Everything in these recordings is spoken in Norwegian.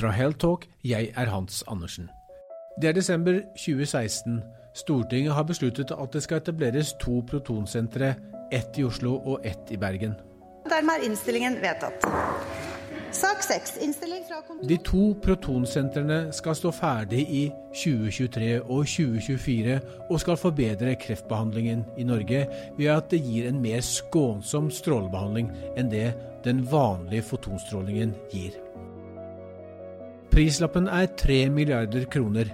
Fra Helltalk, jeg er Hans Andersen. Det er desember 2016. Stortinget har besluttet at det skal etableres to protonsentre, ett i Oslo og ett i Bergen. Dermed er innstillingen vedtatt. Sak 6. Innstilling fra. De to protonsentrene skal stå ferdig i 2023 og 2024 og skal forbedre kreftbehandlingen i Norge ved at det gir en mer skånsom strålebehandling enn det den vanlige fotonstrålingen gir. Prislappen er 3 milliarder kroner.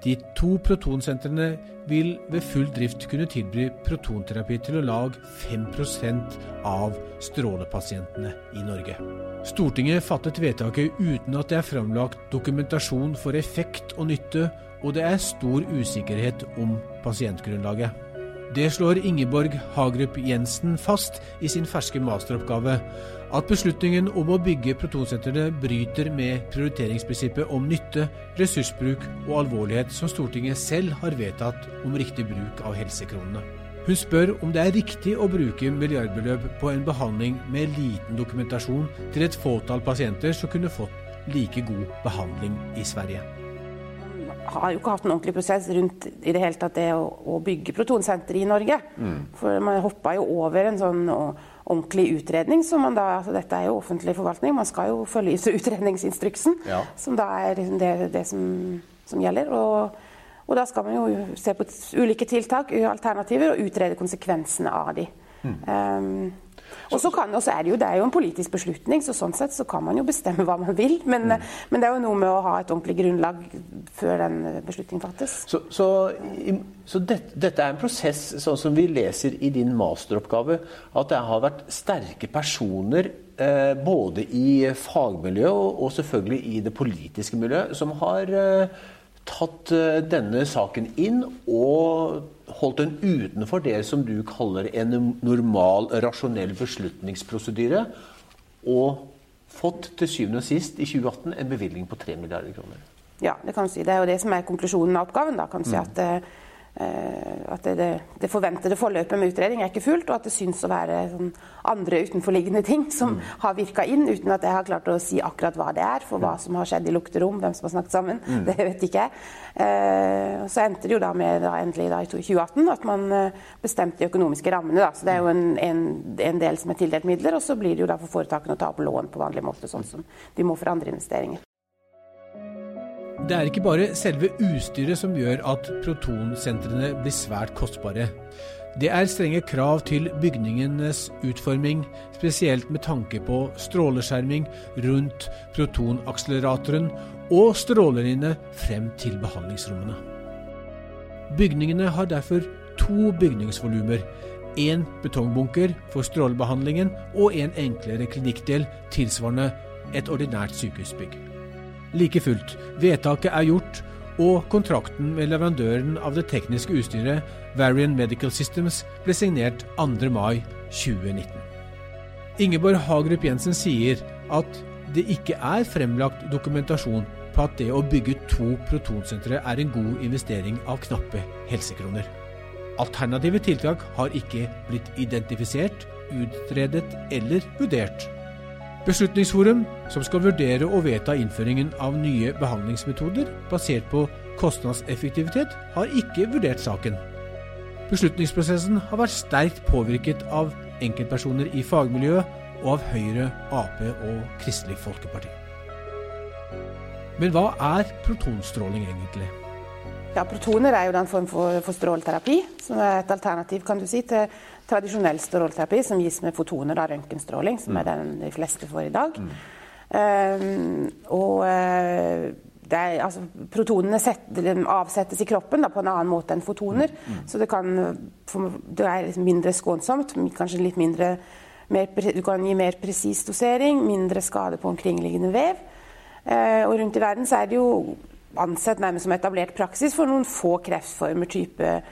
De to protonsentrene vil ved full drift kunne tilby protonterapi til å lage 5% av strålepasientene i Norge. Stortinget fattet vedtaket uten at det er framlagt dokumentasjon for effekt og nytte, og det er stor usikkerhet om pasientgrunnlaget. Det slår Ingeborg Hagerup Jensen fast i sin ferske masteroppgave. At beslutningen om å bygge protonsentrene bryter med prioriteringsprinsippet om nytte, ressursbruk og alvorlighet som Stortinget selv har vedtatt om riktig bruk av helsekronene. Hun spør om det er riktig å bruke milliardbeløp på en behandling med liten dokumentasjon til et fåtall pasienter som kunne fått like god behandling i Sverige har jo ikke hatt en ordentlig prosess rundt i det hele tatt det å, å bygge protonsenter i Norge. Mm. For man hoppa jo over en sånn ordentlig utredning. som man da, altså Dette er jo offentlig forvaltning, man skal jo følge utredningsinstruksen. Ja. Som da er det, det som, som, gjelder. Og, og, da skal man jo se på ulike tiltak, alternativer, og utrede konsekvensene av de. Mm. Um, og så er det, jo, det er jo en politisk beslutning, så sånn sett så kan man jo bestemme hva man vil. Men, mm. men det er jo noe med å ha et ordentlig grunnlag før den beslutningen fattes. Så, så, så dette, dette, er en prosess, sånn som vi leser i din masteroppgave, at det har vært sterke personer eh, både i fagmiljøet og, og, selvfølgelig i det politiske miljøet som har eh, tatt eh, denne saken inn og holdt den utenfor det som du kaller en normal, rasjonell beslutningsprosedyre, og fått til syvende og sist i 2018 en bevilgning på 3 milliarder kroner. Ja, det kan du si. Det er jo det som er konklusjonen av oppgaven. da, kan du si mm. at Eh, at det, det, forventede forløpet med utredning er ikke fullt, og at det syns å være sånn andre utenforliggende ting som mm. har virka inn, uten at jeg har klart å si akkurat hva det er, for hva mm. som har skjedd i lukterom, hvem som har snakket sammen. Mm. Det vet ikke jeg. Eh, så endte det jo da med da, endelig da, i 2018 at man eh, bestemte de økonomiske rammene. Da. Så det er jo en, en, en, del som er tildelt midler, og så blir det jo da for foretakene å ta opp lån på vanlig måte, sånn som de må for andre investeringer. Det er ikke bare selve utstyret som gjør at protonsentrene blir svært kostbare. Det er strenge krav til bygningenes utforming, spesielt med tanke på stråleskjerming rundt protonakseleratoren og strålelinjene frem til behandlingsrommene. Bygningene har derfor to bygningsvolumer. En betongbunker for strålebehandlingen og en enklere klinikkdel tilsvarende et ordinært sykehusbygg. Like fullt, vedtaket er gjort, og kontrakten med leverandøren av det tekniske utstyret, Varian Medical Systems, ble signert 2. mai 2019. Ingeborg Hagerup Jensen sier at det ikke er fremlagt dokumentasjon på at det å bygge to protonsentre er en god investering av knappe helsekroner. Alternative tiltak har ikke blitt identifisert, utredet eller vurdert. Beslutningsforum, som skal vurdere og vedta innføringen av nye behandlingsmetoder basert på kostnadseffektivitet, har ikke vurdert saken. Beslutningsprosessen har vært sterkt påvirket av enkeltpersoner i fagmiljøet og av Høyre, Ap og Kristelig Folkeparti. Men hva er protonstråling egentlig? Ja, Protoner er jo den form for, for stråleterapi, som er et alternativ kan du si, til tradisjonell stråleterapi som gis med fotoner, da, røntgenstråling, som er den de fleste får i dag. Mm. Um, og uh, er, altså, protonene set, avsettes i kroppen da, på en annen måte enn fotoner. Mm. Mm. Så det, kan, det er liksom mindre skånsomt, kanskje litt mindre mer, Du kan gi mer presis dosering, mindre skade på omkringliggende vev. Uh, og rundt i verden så er det jo ansett nærmest som etablert praksis for noen få kreftformer, type eh,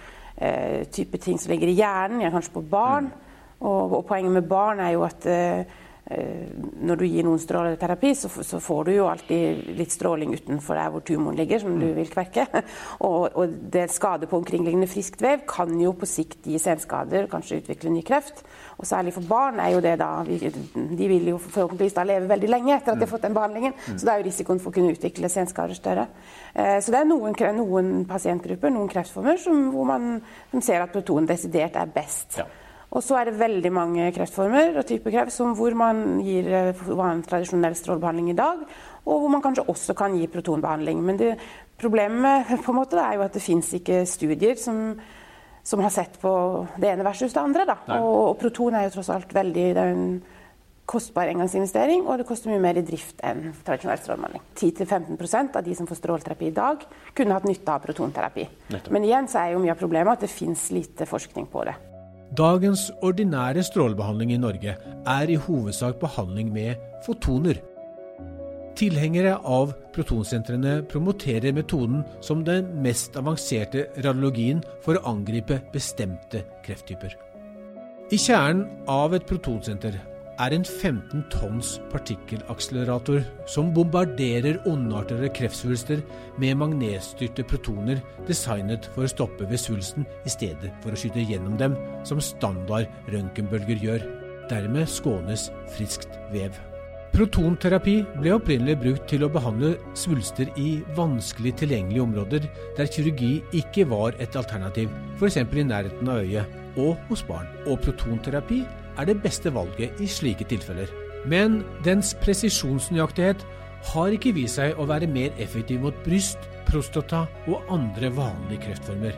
type ting som ligger i hjernen, kanskje på barn. Mm. Og, og, poenget med barn er jo at eh, Eh, når du gir noen stråleterapi, så, så, får du jo alltid litt stråling utenfor der hvor tumoren ligger, som du mm. vil kverke. Og, og det skade på omkringliggende friskt vev kan jo på sikt gi senskader, kanskje utvikle ny kreft. Og særlig for barn er jo det da De vil jo forhåpentligvis da leve veldig lenge etter at de har mm. fått den behandlingen, mm. så da er jo risikoen for å kunne utvikle senskader større. Eh, så det er noen, noen pasientgrupper, noen kreftformer, som, hvor man ser at protonen desidert er best. Ja. Og så er det veldig mange kreftformer og typer kreft som, hvor man gir vanlig tradisjonell strålebehandling i dag, og hvor man kanskje også kan gi protonbehandling. Men det, problemet på en måte, er jo at det fins ikke studier som, som, har sett på det ene versus det andre. Og, og, proton er jo tross alt veldig det er en kostbar engangsinvestering, og det koster mye mer i drift enn tradisjonell strålebehandling. 10-15% av de som får stråleterapi i dag, kunne hatt nytte av protonterapi. Nettopp. Men igjen så er jo mye av problemet at det fins lite forskning på det. Dagens ordinære strålebehandling i Norge er i hovedsak behandling med fotoner. Tilhengere av protonsentrene promoterer metoden som den mest avanserte radiologien for å angripe bestemte krefttyper. I kjernen av et protonsenter er en 15 tonns partikkelakselerator som bombarderer ondartede kreftsvulster med magnetstyrte protoner designet for å stoppe ved svulsten i stedet for å skyte gjennom dem, som standard røntgenbølger gjør. Dermed skånes friskt vev. Protonterapi ble opprinnelig brukt til å behandle svulster i vanskelig tilgjengelige områder der kirurgi ikke var et alternativ, f.eks. i nærheten av øyet, og hos barn. Og protonterapi er det beste valget i slike tilfeller. Men dens presisjonsnøyaktighet har ikke vist seg å være mer effektiv mot bryst, prostata og andre vanlige kreftformer.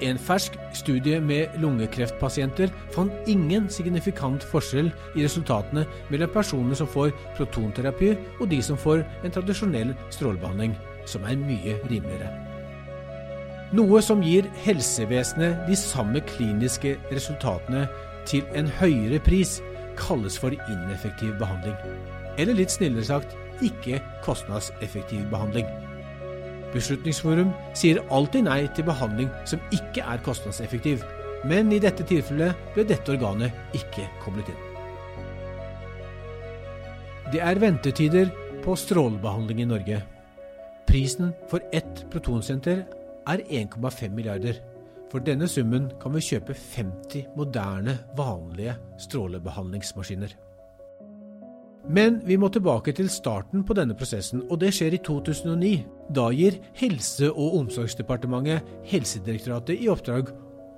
En fersk studie med lungekreftpasienter fant ingen signifikant forskjell i resultatene mellom personer som får protonterapi og de som får en tradisjonell strålebehandling, som er mye rimeligere. Noe som gir helsevesenet de samme kliniske resultatene til en høyere pris kalles for ineffektiv behandling. Eller litt snillere sagt ikke kostnadseffektiv behandling. Beslutningsforum sier alltid nei til behandling som ikke er kostnadseffektiv, men i dette tilfellet ble dette organet ikke koblet inn. Det er ventetider på strålebehandling i Norge. Prisen for ett protonsenter er 1,5 milliarder. For denne summen kan vi kjøpe 50 moderne, vanlige strålebehandlingsmaskiner. Men vi må tilbake til starten på denne prosessen, og det skjer i 2009. Da gir Helse- og omsorgsdepartementet Helsedirektoratet i oppdrag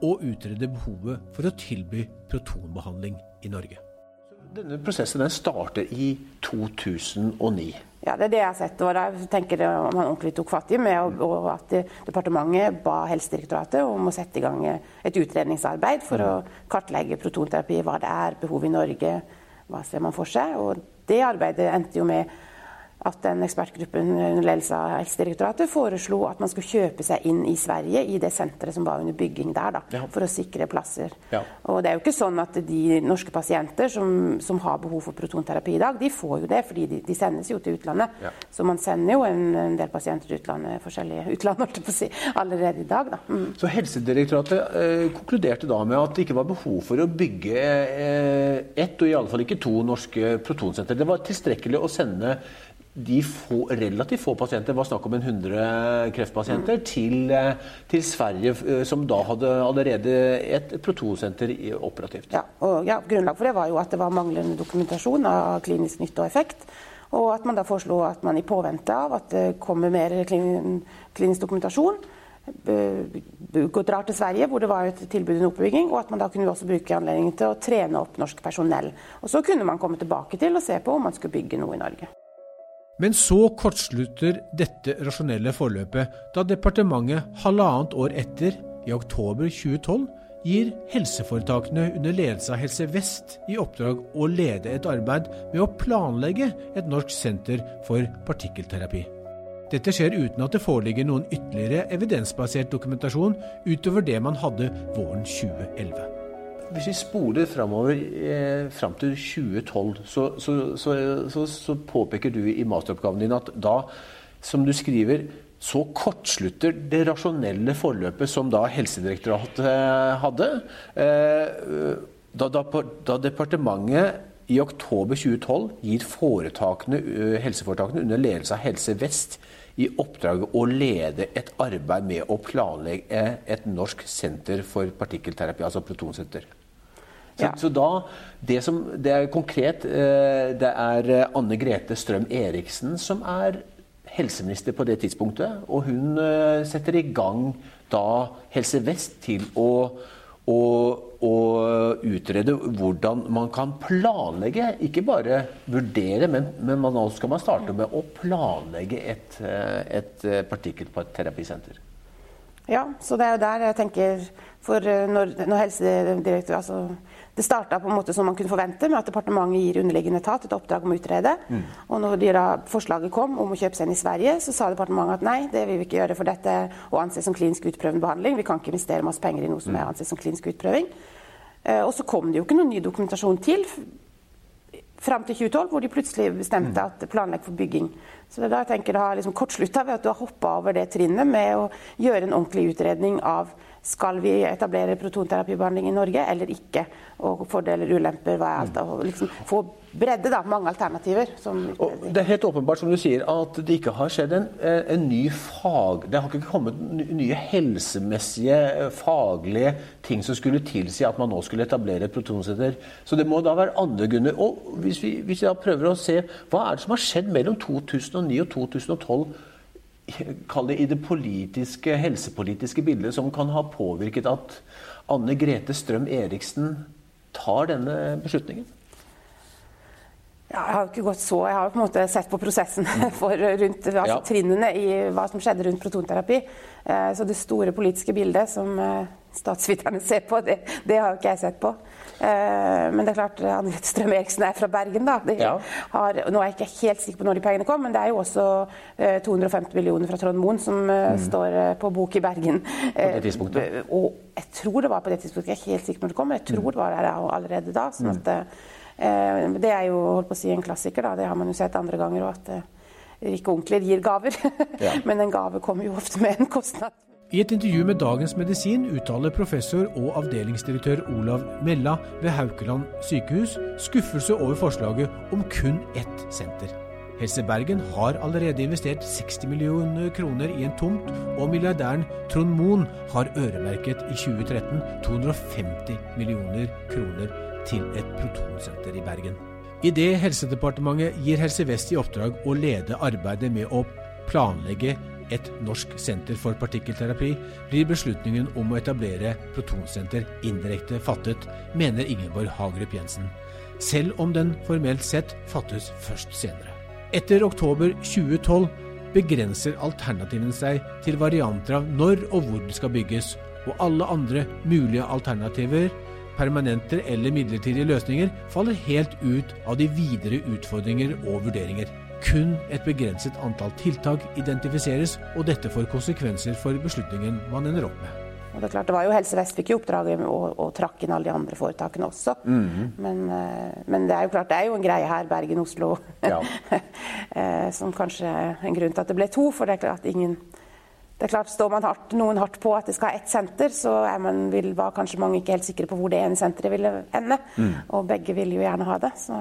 å utrede behovet for å tilby protonbehandling i Norge. Denne prosessen den starter i 2009. Ja, Det er det jeg har sett. og da tenker jeg man ordentlig tok fatt i med og, at Departementet ba Helsedirektoratet om å sette i gang et utredningsarbeid for å kartlegge protonterapi, hva det er, behov i Norge, hva ser man for seg. Og Det arbeidet endte jo med at den ekspertgruppen under ledelse av Helsedirektoratet foreslo at man skulle kjøpe seg inn i Sverige, i det senteret som var under bygging der, da, ja. for å sikre plasser. Ja. Og det er jo ikke sånn at de norske pasienter som, som, har behov for protonterapi i dag, de får jo det, fordi de, de sendes jo til utlandet. Ja. Så man sender jo en, en, del pasienter til utlandet, forskjellige utland, si, allerede i dag. Da. Mm. Så Helsedirektoratet eh, konkluderte da med at det ikke var behov for å bygge eh, ett, og i alle fall ikke to norske protonsenter. Det var tilstrekkelig å sende de få, relativt få pasienter, det var snakk om en 100 kreftpasienter, mm. til, eh, til, Sverige, eh, som da hadde allerede et protosenter operativt. Ja, og ja, Grunnlag for det var jo at det var manglende dokumentasjon av klinisk nytte og effekt. Og at man da foreslo at man i påvente av at det kommer mer klinisk dokumentasjon, drar til Sverige, hvor det var et tilbud om oppbygging, og at man da kunne også bruke anledningen til å trene opp norsk personell. Og Så kunne man komme tilbake til og se på om man skulle bygge noe i Norge. Men så kortslutter dette rasjonelle forløpet da departementet halvannet år etter, i oktober 2012, gir helseforetakene under ledelse av Helse Vest i oppdrag å lede et arbeid med å planlegge et norsk senter for partikkelterapi. Dette skjer uten at det foreligger noen ytterligere evidensbasert dokumentasjon utover det man hadde våren 2011. Hvis vi spoler framover eh, fram til 2012, så, så, så, så, påpeker du i masteroppgaven din at da, som du skriver, så kortslutter det rasjonelle forløpet som da Helsedirektoratet hadde. Eh, da, da, da departementet I oktober 2012 gir foretakene, helseforetakene under ledelse av Helse Vest i oppdrag å lede et arbeid med å planlegge et norsk senter for partikkelterapi, altså protonsenter. Så, ja. så da, det, som, det er konkret Det er Anne Grete Strøm Eriksen som er helseminister på det tidspunktet. Og hun setter i gang da Helse Vest til å og, og, utrede hvordan man kan planlegge, ikke bare vurdere, men, men nå skal man starte med å planlegge et, et partikkelterapisenter. Ja, så det er jo der jeg tenker For når, når Helsedirektoratet altså, det starta på en måte som man kunne forvente, med at departementet gir underliggende etat et oppdrag om å utrede. Mm. Og når da forslaget kom om å kjøpe seg inn i Sverige, så sa departementet at nei, det vil vi ikke gjøre, for dette å anse som klinisk utprøvende behandling. Vi kan ikke investere masse penger i noe som er mm. ansett som klinisk utprøving. Eh, og så kom det jo ikke noen ny dokumentasjon til fram til 2012, hvor de plutselig bestemte mm. at planlegg for bygging. Så det er da jeg tenker det har liksom kortslutta ved at du har hoppa over det trinnet med å gjøre en ordentlig utredning av skal vi etablere protonterapibehandling i Norge eller ikke? Og fordeler, ulemper, hva er alt? Og liksom få bredde, da. Mange alternativer. det er helt åpenbart, som du sier, at det ikke har skjedd en, en ny fag... Det har ikke kommet nye helsemessige, faglige ting som skulle tilsi at man nå skulle etablere et protonsenter. Så det må da være andre grunner. Og hvis vi, hvis vi da prøver å se hva er det som har skjedd mellom 2009 og 2012 kall det i det politiske, helsepolitiske bildet som kan ha påvirket at Anne Grete Strøm Eriksen tar denne beslutningen? Ja, jeg har ikke gått så, jeg har på en måte sett på prosessen for rundt altså, ja. trinnene i hva som skjedde rundt protonterapi. Eh, så det store politiske bildet som eh, statsviterne ser på, det, det har ikke jeg sett på. Eh, men det er klart, Anne-Grete Strøm Eriksen er fra Bergen. da. Ja. Har, nå er jeg ikke helt sikker på når de pengene kom, men det er jo også 250 millioner fra Trond Moen som mm. står på bok i Bergen. På det tidspunktet? Og jeg tror det var på det tidspunktet, jeg er ikke helt sikker på når det kom, men jeg tror mm. det var der allerede da. sånn at mm. Det er jo holdt på å si en klassiker, da. Det har man jo sett andre ganger òg, at rike onkler gir gaver. Ja. men en gave kommer jo ofte med en kostnad. I et intervju med Dagens Medisin uttaler professor og avdelingsdirektør Olav Mella ved Haukeland sykehus skuffelse over forslaget om kun ett senter. Helse Bergen har allerede investert 60 millioner kroner i en tomt, og milliardæren Trond Moen har øremerket i 2013 250 millioner kroner til et protonsenter i Bergen. Idet Helsedepartementet gir Helse Vest i oppdrag å lede arbeidet med å planlegge et norsk senter for partikkelterapi, blir beslutningen om å etablere protonsenter indirekte fattet, mener Ingeborg Hagerup Jensen, selv om den formelt sett fattes først senere. Etter oktober 2012 begrenser alternativene seg til varianter av når og hvor det skal bygges, og alle andre mulige alternativer, permanente eller midlertidige løsninger, faller helt ut av de videre utfordringer og vurderinger. Kun et begrenset antall tiltak identifiseres, og dette får konsekvenser for beslutningen man ender opp med. Og det er klart, det var jo Helse Vest fikk i oppdraget å trakke trakk inn alle de andre foretakene også. Mm -hmm. men, eh, men, det er jo klart, det er jo en greie her, Bergen-Oslo, ja. Eh, som kanskje er en grunn til at det ble to. For det er klart at ingen det er klart, Står man hardt, noen hardt på at det skal ha ett senter, så er man, vil, var kanskje mange ikke helt sikre på hvor det ene senteret ville ende. Mm. Og begge ville jo gjerne ha det. Så.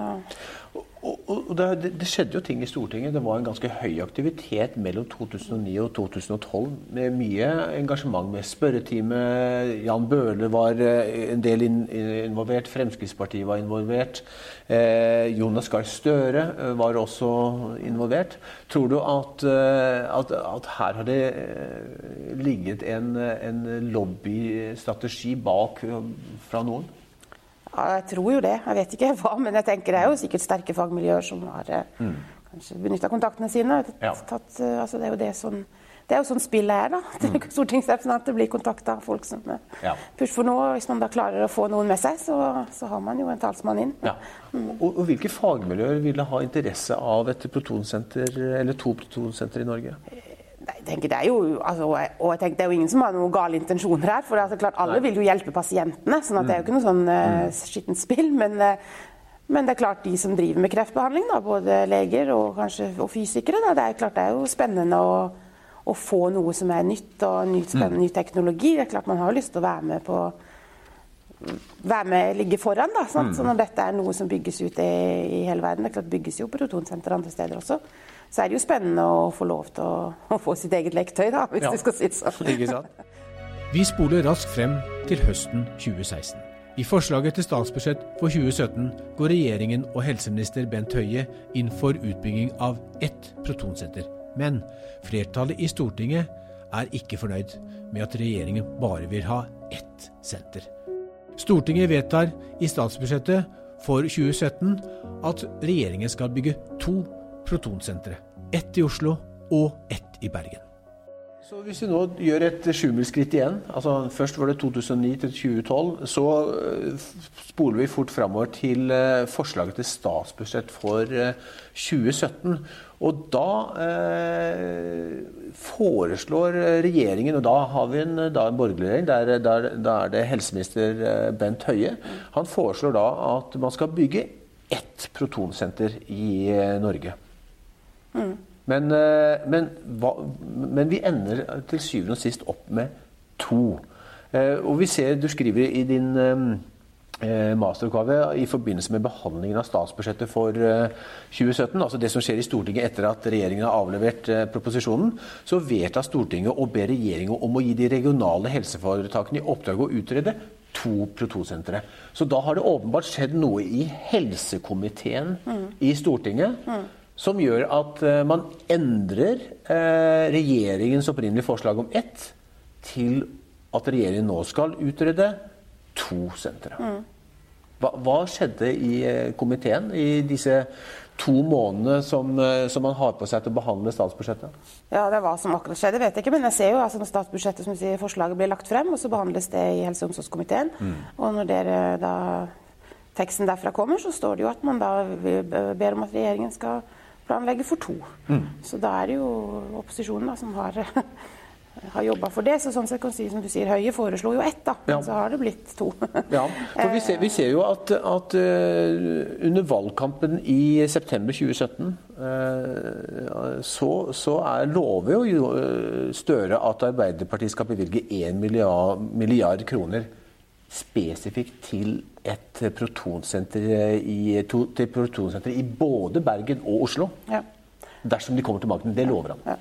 Og, og det, det, skjedde jo ting i Stortinget. Det var en ganske høy aktivitet mellom 2009 og 2012. Med mye engasjement med spørretime. Jan Bøhler var eh, en del involvert. Fremskrittspartiet var involvert. Eh, Jonas Gahr Støre eh, var også involvert. Tror du at, eh, at, at her har det ligget en, en lobbystrategi bak fra noen? Ja, jeg tror jo det. Jeg vet ikke hva, men jeg tenker det er jo sikkert sterke fagmiljøer som har eh, mm. kanskje benytta kontaktene sine. Ja. Tatt, eh, altså det er jo det sånn det er jo sånn spillet er, da. Mm. Stortingsrepresentanter blir kontakta av folk som eh, ja. Push for noe. Hvis man da klarer å få noen med seg, så, så har man jo en talsmann inn. Ja. Mm. Og, og, Hvilke fagmiljøer ville ha interesse av et protonsenter, eller to protonsenter i Norge? Jeg tenker det er jo, altså, og jeg tenker det er jo ingen som har noen gale intensjoner her. For det er klart alle vil jo hjelpe pasientene, sånn at det er jo ikke noe sånn uh, skittent spill. Men, uh, men, det er klart de som driver med kreftbehandling, da, både leger og kanskje og fysikere, da, det er klart det er jo spennende å, å få noe som er nytt og ny, spennende, ny teknologi. Det er klart Man har jo lyst til å være med på være med, ligge foran. Da, Mm. Så når dette er noe som bygges ut i, hele verden, det er klart bygges jo protonsenter andre steder også, så er det jo spennende å få lov til å, å få sitt eget lektøy, da, hvis Ja. du skal si det sånn. Sant? Vi spoler raskt frem til høsten 2016. I forslaget til statsbudsjett for 2017 går regjeringen og helseminister Bent Høie inn for utbygging av ett protonsenter. Men flertallet i Stortinget er ikke fornøyd med at regjeringen bare vil ha ett senter. Stortinget vedtar i statsbudsjettet for 2017 at regjeringen skal bygge to protonsentre. Ett i Oslo og ett i Bergen. Så Hvis vi nå gjør et sjumilsskritt igjen, altså først var det 2009 til 2012, så øh, spoler vi fort framover til øh, forslaget til statsbudsjett for øh, 2017. Og da eh, foreslår regjeringen, og da har vi en, da en borgerlig regjering, da er det helseminister eh, Bent Høie, han foreslår da at man skal bygge ett protonsenter i Norge. Norge. Men, eh, men, men vi ender til syvende og sist opp med to. Eh, Og vi ser, Du skriver i din eh, masteroppgave i forbindelse med behandlingen av statsbudsjettet for eh, 2017, altså det som skjer i Stortinget etter at regjeringen har avlevert proposisjonen, så vedtar Stortinget å be regjeringen om å gi de regionale helseforetakene i oppdrag å utrede to protosentre. Så da har det åpenbart skjedd noe i helsekomiteen i Stortinget som gjør at eh, man endrer eh, regjeringens opprinnelige forslag om ett til at regjeringen nå skal utrede to sentre. Hva, hva skjedde i eh, komiteen i disse to månedene som, som man har på seg til å behandle statsbudsjettet? Ja, det er Hva som akkurat skjedde, vet jeg ikke. Men jeg ser jo altså når statsbudsjettet som sier, forslaget blir lagt frem, og så behandles det i helse- og omsorgskomiteen. Og når dere da teksten derfra kommer, så står det jo at man da ber om at regjeringen skal planlegge for to. Så da er det jo opposisjonen da som har, har jobba for det. Så sånn sett kan du si som du sier, Høie foreslo jo ett, da. Ja. Men så har det blitt to. Ja, for vi ser, vi ser jo at, at eh, under valgkampen i september 2017 eh, så, så er, lover jo eh, Støre at Arbeiderpartiet skal bevilge 1 milliard, milliard kroner spesifikt til et protonsenter i, to, til protonsenter i både Bergen og Oslo. Ja. Dersom de kommer til makten. Det lover han. ja.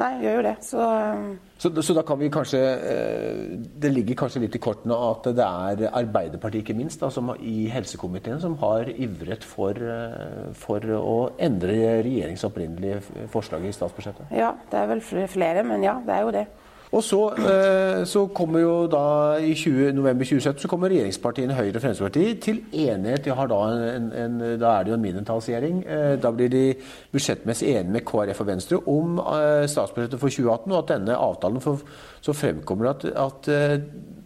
Nei, gjør jo det. Så um, Så, så da kan vi kanskje eh, Det ligger kanskje litt i kortene at det er Arbeiderpartiet ikke minst da, som i helsekomiteen som har ivret for, eh, for å endre regjeringens opprinnelige forslag i statsbudsjettet. ja, det er vel flere, men ja, det er jo det. Og så, eh, så kommer jo da i 20, november 2017 så kommer regjeringspartiene Høyre og Fremskrittspartiet til enighet. De har da, en, en, da er det jo en mindretallsregjering. Eh, Da blir de budsjettmessig enige med KrF og Venstre om eh, statsbudsjettet for 2018, og at denne avtalen for, så fremkommer at, at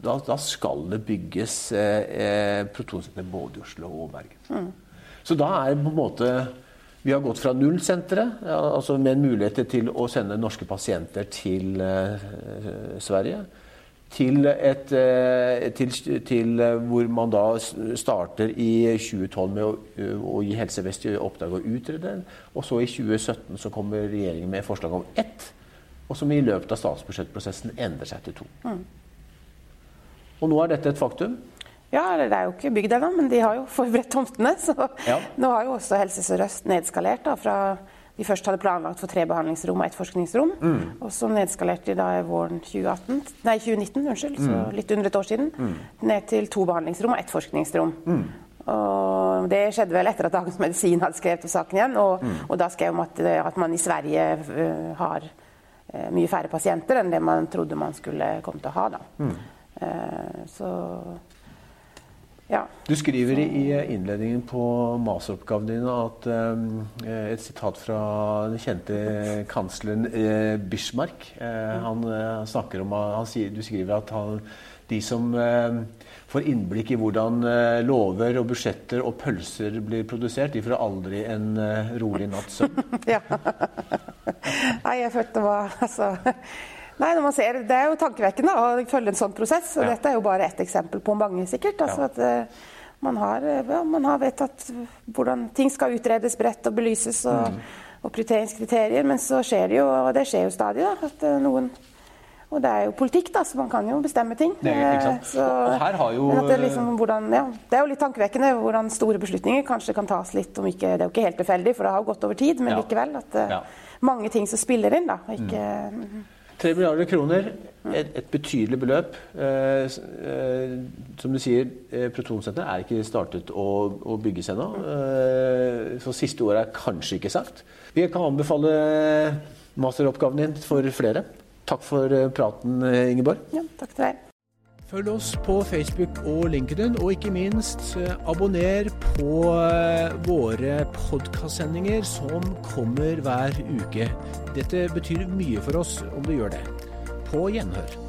da, da skal det bygges eh, protonsenter både i Oslo og Bergen. Så da er på en måte vi har gått fra nullsenteret, altså med muligheter til å sende norske pasienter til eh, Sverige, til, et, eh, til, til eh, hvor man da starter i 2012 med å, å gi Helse Vest i oppdrag å utrede, og så i 2017 så kommer regjeringen med forslag om ett, og som i løpet av statsbudsjettprosessen endrer seg til to. Og nå er dette et faktum. Ja, eller det er jo ikke bygd ennå, men de har jo forberedt tomtene. Så Ja. nå har jo også Helse Sør-Øst nedskalert da, fra de først hadde planlagt for tre behandlingsrom og ett forskningsrom. Og så nedskalerte de da i våren 2018, nei 2019, unnskyld, så litt under et år siden, ned til to behandlingsrom og ett forskningsrom. Og det skjedde vel etter at Dagens Medisin hadde skrevet om saken igjen. Og, og da skrev de at, at man i Sverige uh, har uh, mye færre pasienter enn det man trodde man skulle komme til å ha. da. Uh, så ja. Du skriver i innledningen på masteroppgaven din at eh, et sitat fra den kjente kansleren eh, Bismarck. Eh, han eh, snakker om han sier, Du skriver at han, de som eh, får innblikk i hvordan eh, lover og budsjetter og pølser blir produsert, de får aldri en eh, rolig natts søvn. ja. Nei, jeg følte det var altså Nei, ser, Det er jo tankevekkende å følge en sånn prosess. og ja. Dette er jo bare ett eksempel på mange, sikkert. Altså ja. at eh, man har, eh, ja, har, vedtatt hvordan ting skal utredes bredt og belyses, og, mm. og prioriteringskriterier. Men så skjer det jo, og det skjer jo stadig, da, at eh, noen og det er jo politikk, da, så man kan jo bestemme ting. Det, liksom det, er jo litt tankevekkende hvordan store beslutninger kanskje kan tas litt om ikke Det er jo ikke helt tilfeldig, for det har jo gått over tid, men ja. likevel. At ja. mange ting som spiller inn, da. Ikke, mm. Mhm. 3 milliarder kroner, et, et betydelig beløp. Eh, eh, som du sier, eh, protonsenteret er ikke startet å, å bygges ennå. Eh, så siste året er kanskje ikke sagt. Vi kan anbefale masteroppgaven din for flere. Takk for eh, praten, eh, Ingeborg. Ja, takk til deg. Følg oss på Facebook og LinkedIn, og ikke minst eh, abonner på eh, våre podkastsendinger som kommer hver uke. Dette betyr mye for oss om du gjør det. På gjenhør.